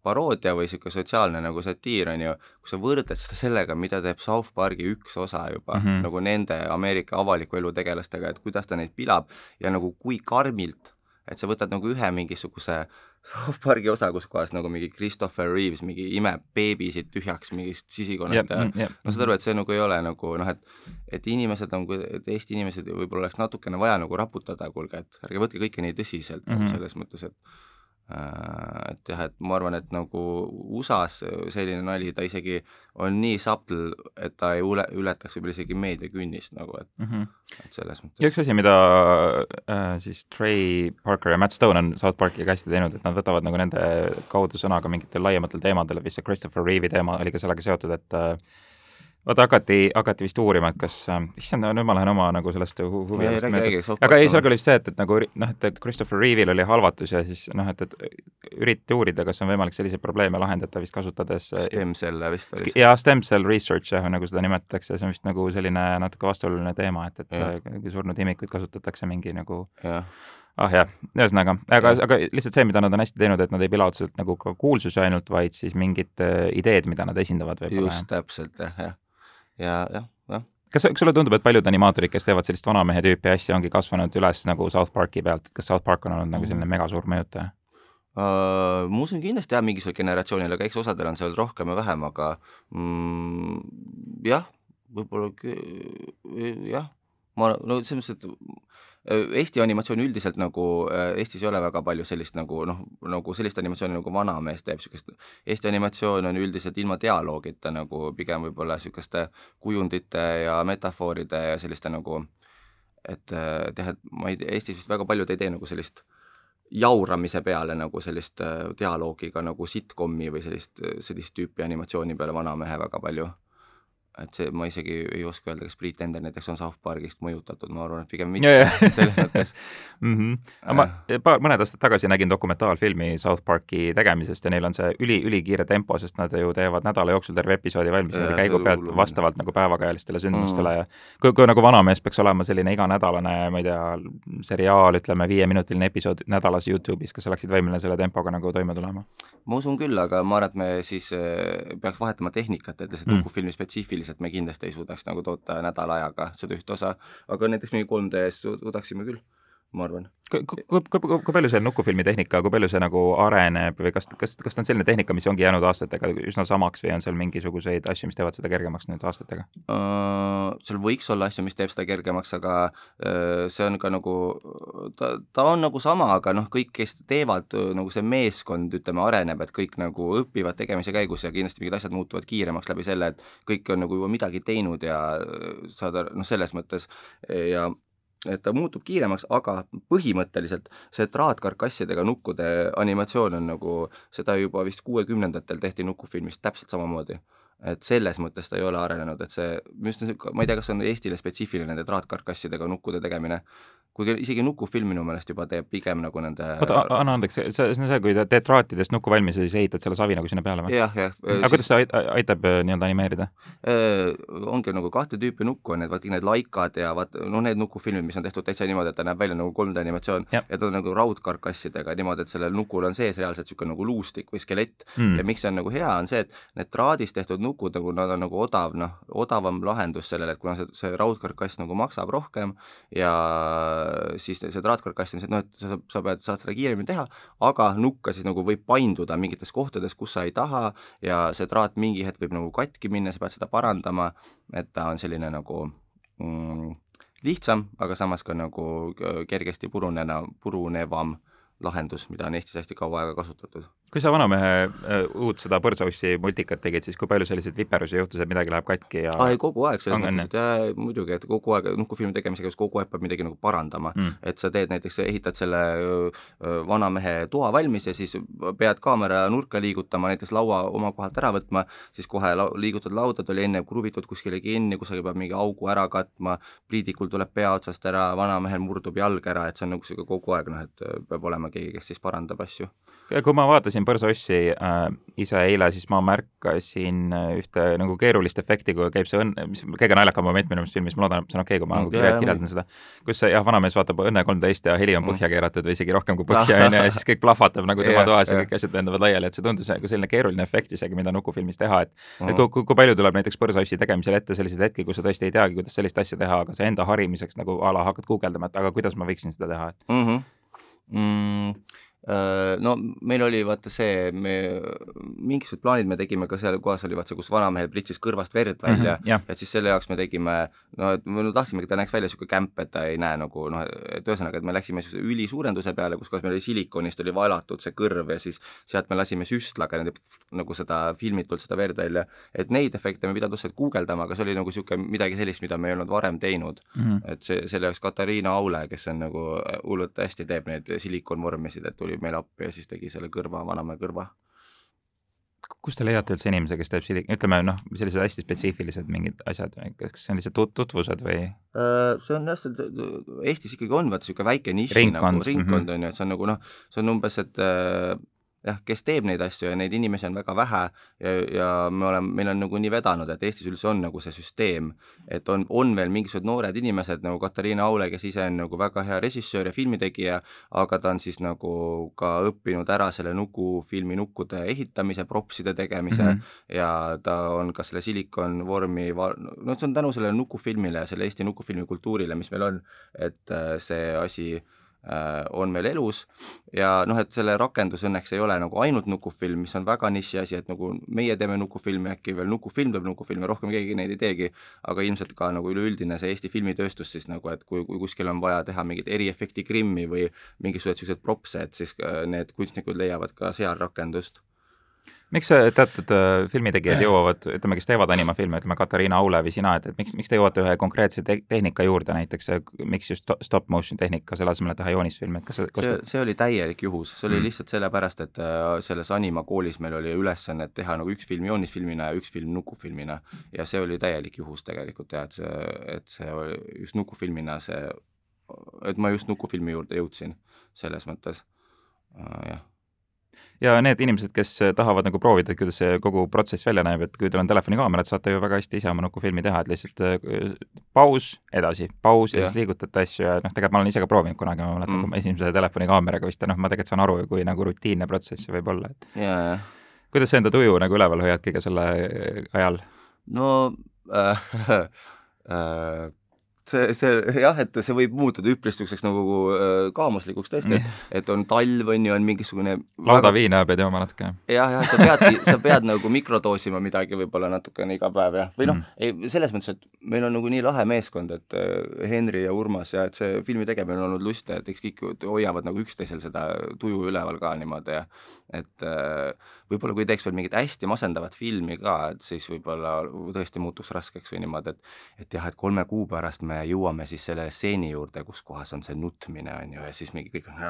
paroodia või niisugune sotsiaalne nagu satiir, on ju, kui sa võrdled seda sellega, mida teeb South Parki üks osa juba mm, -hmm. nagu nende Ameerika avaliku elu tegelastega, et kuidas ta neid pilab ja nagu kui karmilt et sa võtad nagu ühe mingisuguse South Park'i osa, kus kohas nagu mingi Christopher Reeves mingi imeb beebisid tühjaks mingist sisikonnast ja, ja no saad aru, et see nagu ei ole nagu noh, et et inimesed on, et Eesti inimesed võib-olla oleks natukene vaja nagu raputada, kuulge, et ärge võtke kõike nii tõsiselt mm -hmm. selles mõttes, et et jah, et ma arvan, et nagu USA-s selline nali, ta isegi on nii subtle, et ta ei ule, ületaks võib-olla isegi meediakünnist nagu, et mm, -hmm. et selles mõttes. ja üks asi, mida äh, siis Trey Parker ja Matt Stone on South Parkiga hästi teinud, et nad võtavad nagu nende kaudu sõna ka mingitel laiematel teemadel, vist see Christopher Reeve'i teema oli ka sellega seotud, et äh, vaata hakati, hakati vist uurima, et kas, äh, issand, nüüd ma lähen oma nagu sellest hu huvi alast mööda. aga ei, seal oli just see, et, et nagu noh, et, Christopher Reeve'il oli halvatus ja siis noh, et, et üritati uurida, kas on võimalik selliseid probleeme lahendada vist kasutades äh, stem cell'e vist oli see? jaa, stem cell research jah, nagu seda nimetatakse, see on vist nagu selline natuke vastuoluline teema, et, et ja. Äh, surnud imikuid kasutatakse mingi nagu ja ah jah, ühesõnaga, aga, aga lihtsalt see, mida nad on hästi teinud, et nad ei pila otseselt nagu ka kuulsusi ainult, vaid siis mingid ideed, mida nad esindavad võib-olla. just, täpselt jah, jah ja jah, jah. Kas, sulle tundub, et paljud animaatorid, kes teevad sellist vanamehe tüüpi asja, ongi kasvanud üles nagu South Parki pealt, et kas South Park on olnud nagu selline megasuur mõjutaja? Uh,? Ma usun kindlasti jah, mingisugusel generatsioonil, aga eks osadel on seal rohkem ja vähem, aga mm, jah, võib-olla jah, ma no selles mõttes, et Eesti animatsioon üldiselt nagu, Eestis ei ole väga palju sellist nagu noh, nagu sellist animatsiooni nagu Vanamees teeb, niisugust, Eesti animatsioon on üldiselt ilma dialoogita nagu pigem võib-olla niisuguste kujundite ja metafooride ja selliste nagu et jah, et ma ei tea, Eestis vist väga paljud ei tee nagu sellist jauramise peale nagu sellist dialoogiga nagu sitcomi või sellist, sellist tüüpi animatsiooni peale Vanamehe väga palju et see, ma isegi ei oska öelda, kas Priit Tender näiteks on South Parkist mõjutatud, ma arvan, et pigem mitte selles mõttes mm. -hmm. aga ma äh. paar, mõned aastad tagasi nägin dokumentaalfilmi South Parki tegemisest ja neil on see üli, ülikiire tempo, sest nad ju teevad nädala jooksul terve episoodi valmis ja, käigu pealt hullum. vastavalt nagu päevakajalistele sündmustele mm -hmm. ja kui, kui nagu Vanamees peaks olema selline iganädalane, ma ei tea, seriaal, ütleme, viieminutiline episood nädalas Youtube'is, kas sa oleksid võimeline selle tempoga nagu toime tulema? ma usun küll, aga ma arvan, et me siis äh, peaks vahetama tehnikat, et lihtsalt mm. nukufilmi spetsiifiliselt tehniliselt me kindlasti ei suudaks nagu toota nädala ajaga seda ühte osa, aga näiteks mingi 3D-s suudaksime küll ma arvan. kui, kui, kui, kui palju see nukufilmi tehnika, kui palju see nagu areneb või kas, kas, kas ta on selline tehnika, mis ongi jäänud aastatega üsna samaks või on seal mingisuguseid asju, mis teevad seda kergemaks nüüd aastatega uh,? seal võiks olla asju, mis teeb seda kergemaks, aga uh, see on ka nagu, ta, ta on nagu sama, aga noh, kõik, kes teevad, nagu see meeskond, ütleme, areneb, et kõik nagu õpivad tegemise käigus ja kindlasti mingid asjad muutuvad kiiremaks läbi selle, et kõik on nagu juba midagi teinud ja saad noh, selles mõttes ja et ta muutub kiiremaks, aga põhimõtteliselt see traatkarkassidega nukkude animatsioon on nagu, seda juba vist kuuekümnendatel tehti nukufilmis täpselt samamoodi. et selles mõttes ta ei ole arenenud, et see, ma ei tea, kas see on Eestile spetsiifiline, nende traatkarkassidega nukkude tegemine, kuigi isegi nukufilm minu meelest juba teeb pigem nagu nende oota, anna andeks, see, see on see, kui teed traatidest nuku valmis ja siis ehitad selle savi nagu sinna peale või? jah, jah. aga siis... kuidas see aitab äh, nii-öelda animeerida äh,? ongi nagu kahte tüüpi nukku on need, vaata need laikad ja vaat noh, need nukufilmid, mis on tehtud täitsa niimoodi, et ta näeb välja nagu 3D animatsioon ja, ja ta on nagu raudkarkassidega niimoodi, et sellel nukul on sees reaalselt niisugune nagu luustik või skelett mm. ja miks see on nagu hea, on see, et need traadist tehtud nukud nagu nad on nagu odav, noh, odavam lahendus sellele, et kuna see, see raudkarkass nagu maksab rohkem ja siis see traatkarkass on see, et noh, et sa, sa pead, saad seda kiiremini teha, aga nukka siis nagu võib painduda mingites kohtades, kus sa ei taha ja see traat mingi hetk võib nagu katki minna, sa pead seda parandama, et ta on selline nagu mm, lihtsam, aga samas ka nagu kergesti purunena, purunevam lahendus, mida on Eestis hästi kaua aega kasutatud. kui sa Vanamehe äh, uut seda Põrsaussi multikat tegid, siis kui palju selliseid viperusi juhtus, et midagi läheb katki ja ei, kogu aeg, selles mõttes, et jaa, muidugi, et kogu aeg nukufilmi tegemise käigus kogu aeg peab midagi nagu parandama mm.. et sa teed näiteks, ehitad selle Vanamehe toa valmis ja siis pead kaamera nurka liigutama, näiteks laua oma kohalt ära võtma, siis kohe lau-, liigutad lauda, ta oli enne kruvitud kuskile kinni, kusagil peab mingi augu ära katma, pliidikul tuleb pea otsast ära, Vanamehel murdub jalg ära, et see on nagu niisugune kogu aeg noh, et peab olema olema keegi, kes siis parandab asju. kui ma vaatasin Põrsaossi äh, ise eile, siis ma märkasin äh, ühte nagu keerulist efekti, kui käib see õnn, mis kõige naljakam moment minu meelest filmis, ma loodan, et see on okei okay,, kui ma mm, kirjeldan seda, kus see jah, vanamees vaatab Õnne kolmteist ja heli on mm. põhja keeratud või isegi rohkem kui põhja, on ju, ja siis kõik plahvatab nagu tema toas ja kõik asjad lendavad laiali, et see tundus nagu selline keeruline efekt isegi, mida nukufilmis teha, et mm. et kui, kui, kui palju tuleb näiteks Põrsaossi tegemisel ette selliseid hetki, kus sa tõesti ei teagi, kuidas sellist asja teha, aga sa enda harimiseks nagu a la hakkad guugeldama, et aga kuidas ma võiksin seda teha, et mm -hmm mm,? Äh, no meil oli vaata see, me, mingisugused plaanid me tegime ka seal kohas oli vaata see, kus vanamehel pritsis kõrvast verd välja Mhm, jah. et siis selle jaoks me tegime, no et me tahtsimegi, et ta näeks välja niisugune kämp, et ta ei näe nagu noh, et ühesõnaga, et me läksime niisuguse ülisuurenduse peale, kus kohas meil oli silikonist oli vaelatud see kõrv ja siis sealt me lasime süstlaga nende nagu seda filmitult seda verd välja, et neid efekte me pidanud otseselt guugeldama, aga see oli nagu niisugune midagi sellist, mida me ei olnud varem teinud Mhm. et see, selle jaoks Katariina Aule, kes on nagu hullult hästi teeb neid silikonvormisid, et tuli meile appi ja siis tegi selle kõrva, vanamehe kõrva. kust te leiate üldse inimese, kes teeb silik-, ütleme noh, sellised hästi spetsiifilised mingid asjad, kas see on lihtsalt tut-, tutvused või? see on jah, Eestis ikkagi on vaata niisugune väike nišš nagu, ringkond mhm. on ju, et see on nagu noh, see on umbes, et äh, jah, kes teeb neid asju ja neid inimesi on väga vähe ja, ja me oleme, meil on nagu nii vedanud, et Eestis üldse on nagu see süsteem, et on, on veel mingisugused noored inimesed nagu Katariina Aule, kes ise on nagu väga hea režissöör ja filmitegija, aga ta on siis nagu ka õppinud ära selle nukufilmi nukkude ehitamise, propside tegemise mm. -hmm. ja ta on ka selle silikonvormi, no see on tänu sellele nukufilmile ja selle Eesti nukufilmi kultuurile, mis meil on, et äh, see asi on meil elus. Ja noh, et selle rakendus õnneks ei ole nagu ainult nukufilm, mis on väga niši asi, et nagu meie teeme nukufilmi, äkki veel nukufilm teeb nukufilme, rohkem keegi neid ei teegi, aga ilmselt ka nagu üleüldine see Eesti filmitööstus siis nagu, et kui, kui kuskil on vaja teha mingit eriefekti grimmi või mingisuguseid niisuguseid propse, et siis äh, need kunstnikud leiavad ka seal rakendust miks äh, teatud äh, filmitegijad jõuavad, ütleme, kes teevad animafilme, ütleme Katariina Aule või sina, et, et miks, miks te jõuate ühe konkreetse te tehnika juurde näiteks, miks just stop motion tehnika, selle asemel, et teha joonisfilmi, et kas see, kas see, see oli täielik juhus, see oli Mm. lihtsalt sellepärast, et äh, selles Anima koolis meil oli ülesanne et teha nagu üks film joonisfilmina ja üks film nukufilmina. Ja see oli täielik juhus tegelikult jah, et see, et see oli just nukufilmina see, et ma just nukufilmi juurde jõudsin selles mõttes. Jah ja need inimesed, kes tahavad nagu proovida, kuidas see kogu protsess välja näeb, et kui teil on telefonikaamera, et saate ju väga hästi ise oma nukufilmi teha, et lihtsalt äh, paus, edasi, paus ja Jah. siis liigutate asju ja noh, tegelikult ma olen ise ka proovinud kunagi, ma mäletan Mm. esimese telefonikaameraga vist ja noh, ma tegelikult saan aru, kui nagu rutiinne protsess see võib olla, et ja, ja kuidas sa enda tuju nagu üleval hoiad kõige selle ajal? no äh, äh, see, see jah, et see võib muutuda üpris niisuguseks nagu äh, kaamuslikuks tõesti, et et on talv, on ju, on mingisugune lauda viina pead jooma natuke? jah, jah, sa peadki, sa pead nagu mikrodoosima midagi võib-olla natukene iga päev jah, või noh mm., ei selles mõttes, et meil on nagu nii lahe meeskond, et äh, Henri ja Urmas ja et see filmi tegemine on olnud lust ja et eks kõik hoiavad nagu üksteisel seda tuju üleval ka niimoodi ja et äh, võib-olla kui teeks veel mingit hästi masendavat filmi ka, et siis võib-olla tõesti muutuks raskeks või niimoodi, et et jah, et kolme kuu pärast me jõuame siis selle stseeni juurde, kus kohas on see nutmine, on ju, ja siis mingi kõik on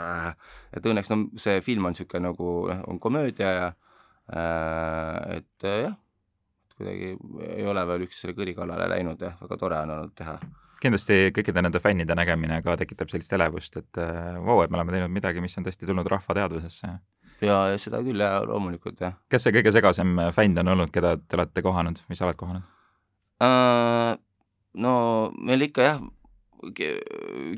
et õnneks no see film on niisugune nagu noh, on komöödia ja äh, et äh, jah, kuidagi ei ole veel üks selle kõri kallale läinud jah, väga tore on olnud teha. kindlasti kõikide nende fännide nägemine ka tekitab sellist elevust, et äh, vau, et me oleme teinud midagi, mis on tõesti tulnud rahva teadvusesse. ja, ja seda küll ja loomulikult jah kes see kõige segasem fänn on olnud, keda te olete kohanud või sa oled kohanud? äh,. No meil ikka jah,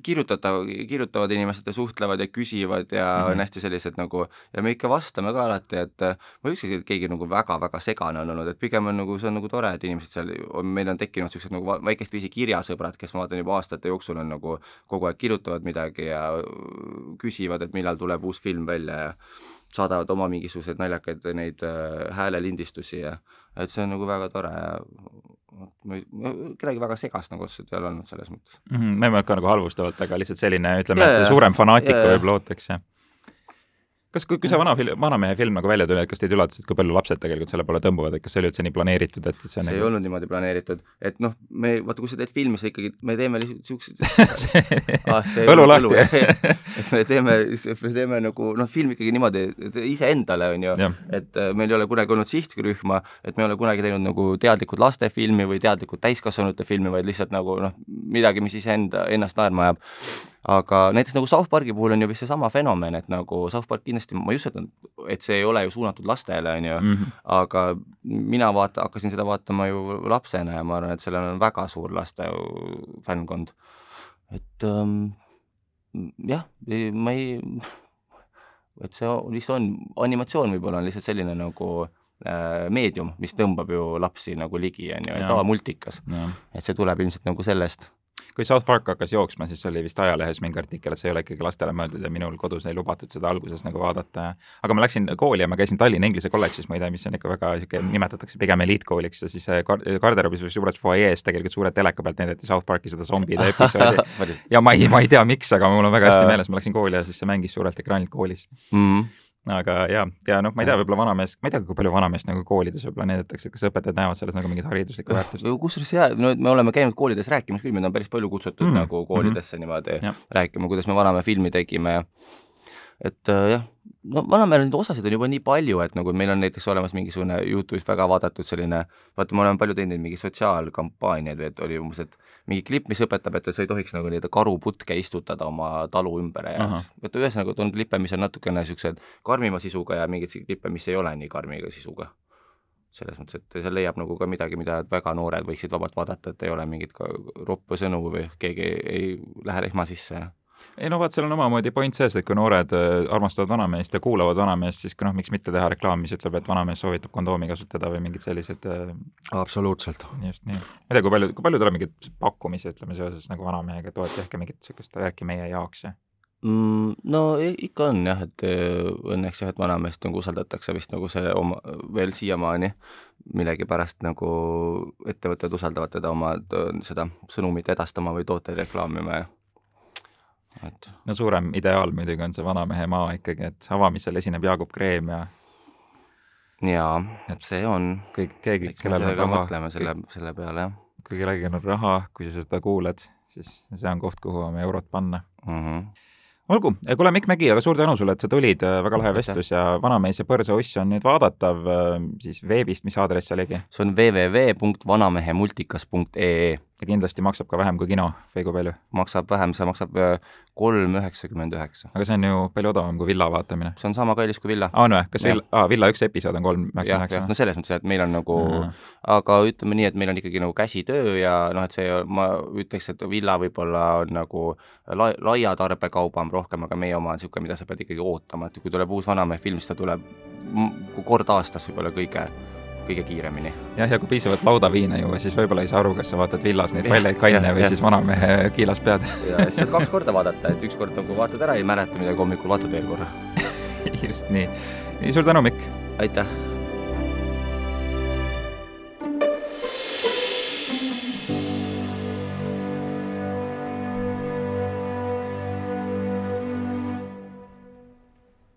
kirjutatav, kirjutavad inimesed ja suhtlevad ja küsivad ja mm. -hmm. on hästi sellised nagu ja me ikka vastame ka alati, et ma ei ütlegi, et keegi nagu väga-väga segane on olnud, et pigem on nagu, see on nagu tore, et inimesed seal, meil on tekkinud niisugused nagu väikest viisi kirjasõbrad, kes ma vaatan juba aastate jooksul on nagu kogu aeg kirjutavad midagi ja küsivad, et millal tuleb uus film välja ja saadavad oma mingisuguseid naljakaid neid äh, häälelindistusi ja et see on nagu väga tore ja ma ei, kedagi väga segast nagu otseselt ei ole olnud selles mõttes. mm. -hmm. ma ei mõelnud ka nagu halvustavalt, aga lihtsalt selline, ütleme, et suurem fanaatik võib-olla ootaks, jah. Kas, kui, kui see vana film, vanamehe film nagu välja tuli, et kas teid üllatas, et kui palju lapsed tegelikult selle poole tõmbuvad, et kas see oli üldse nii planeeritud, et see on see ei nagu... olnud niimoodi planeeritud, et noh, me, vaata, kui sa teed filmi, sa ikkagi, me teeme siukseid ah, ei õlu lahti, et me teeme, me teeme nagu noh, film ikkagi niimoodi iseendale, on ju, et äh, meil ei ole kunagi olnud sihtrühma, et me ei ole kunagi teinud nagu teadlikult lastefilmi või teadlikult täiskasvanute filmi, vaid lihtsalt nagu noh, midagi, mis iseenda, ennast naerma ajab. Aga näiteks nagu South Parki puhul on ju vist seesama fenomen, et nagu South Park kindlasti, ma just ütlen, et see ei ole ju suunatud lastele, on ju Mm -hmm. aga mina vaata, hakkasin seda vaatama ju lapsena ja ma arvan, et sellel on väga suur laste fännkond. et ähm, jah, ma ei, et see lihtsalt on, animatsioon võib-olla on lihtsalt selline nagu äh, meedium, mis tõmbab ju lapsi nagu ligi, on ju, et aa, multikas, et see tuleb ilmselt nagu sellest. Kui South Park hakkas jooksma, siis oli vist ajalehes mingi artikkel, et see ei ole ikkagi lastele mõeldud ja minul kodus ei lubatud seda alguses nagu vaadata. aga ma läksin kooli ja ma käisin Tallinna Inglise kolledžis, ma ei tea, mis on ikka väga sihuke, nimetatakse pigem eliitkooliks ja siis garderoobis juures fuajees tegelikult suure teleka pealt näidati South Parki seda zombide episoodi ja ma ei, ma ei tea, miks, aga mul on väga hästi meeles, ma läksin kooli ja siis see mängis suurelt ekraanilt koolis mm. -hmm aga ja, ja noh, ma ei tea, võib-olla vanamees, ma ei tea, kui palju vanameest nagu koolides võib-olla näidatakse, kas õpetajad näevad selles nagu mingit hariduslikku väärtust? kusjuures jaa, no me oleme käinud koolides rääkimas küll, meid on päris palju kutsutud mm. nagu koolidesse mm -hmm. niimoodi ja. rääkima, kuidas me vanamehe filmi tegime ja et äh, jah, no vanamäel neid osasid on juba nii palju, et nagu meil on näiteks olemas mingisugune Youtube'is väga vaadatud selline, vaata, me oleme palju teinud mingi sotsiaalkampaaniaid, et oli umbes, et mingi klipp, mis õpetab, et sa ei tohiks nagu nii-öelda karuputke istutada oma talu ümber ja et ühesõnaga on klippe, mis on natukene niisugused karmima sisuga ja mingeid klippe, mis ei ole nii karmiga sisuga. selles mõttes, et see leiab nagu ka midagi, mida väga noored võiksid vabalt vaadata, et ei ole mingit roppu sõnu või keegi ei, ei lähe lehma sisse ja ei no vaat, seal on omamoodi point sees, et kui noored äh, armastavad vanameest ja kuulavad vanameest, siis noh, miks mitte teha reklaami, mis ütleb, et vanamees soovitab kondoomi kasutada või mingid sellised äh, absoluutselt. just nii. ma ei tea, kui palju, kui palju tuleb mingeid pakkumisi, ütleme, seoses nagu vanamehega, et oo, et tehke mingit niisugust värki meie jaoks ja mm,? No ikka on jah, et äh, õnneks jah, et vanameest nagu usaldatakse vist nagu see oma, veel siiamaani millegipärast nagu ettevõtted usaldavad teda oma seda sõnumit edastama või tooteid reklaamima ja et no suurem ideaal muidugi on see vanamehe maa ikkagi, et avamisel esineb Jaagup Kreem ja jaa, see on. kõik, keegi, kellel on raha. mõtleme selle, selle peale, jah. kui kellelgi on raha, kui sa seda kuuled, siis see on koht, kuhu oma eurot panna mm. -hmm olgu, kuule Mikk Mägi, väga suur tänu sulle, et sa tulid, väga lahe vestlus ja Vanamees ja põrsauss on nüüd vaadatav siis veebist, mis aadress see oligi? see on www.vanamehemultikas.ee ja kindlasti maksab ka vähem kui kino või kui palju? maksab vähem, see maksab äh, kolm üheksakümmend üheksa. aga see on ju palju odavam kui villa vaatamine. see on sama kallis kui villa. on või, kas vill-, aa, villa üks episood on kolm üheksakümmend üheksa? no selles mõttes, et meil on nagu mm, -hmm. aga ütleme nii, et meil on ikkagi nagu käsitöö ja noh, et see, ma ütleks, et villa võib-olla on nagu la-, laia tarbekaubam rohkem, aga meie oma on niisugune, mida sa pead ikkagi ootama, et kui tuleb uus vanamehe film, siis ta tuleb kord aastas võib-olla kõige kõige kiiremini. jah, ja kui piisavalt laudaviina juua, siis võib-olla ei saa aru, kas sa vaatad villas neid paljaid kanne või ja. siis vanamehe kiilas pead. ja siis saad kaks korda vaadata, et ükskord nagu vaatad ära, ei mäleta midagi, hommikul vaatad veel korra just nii. suur tänu, Mikk! aitäh!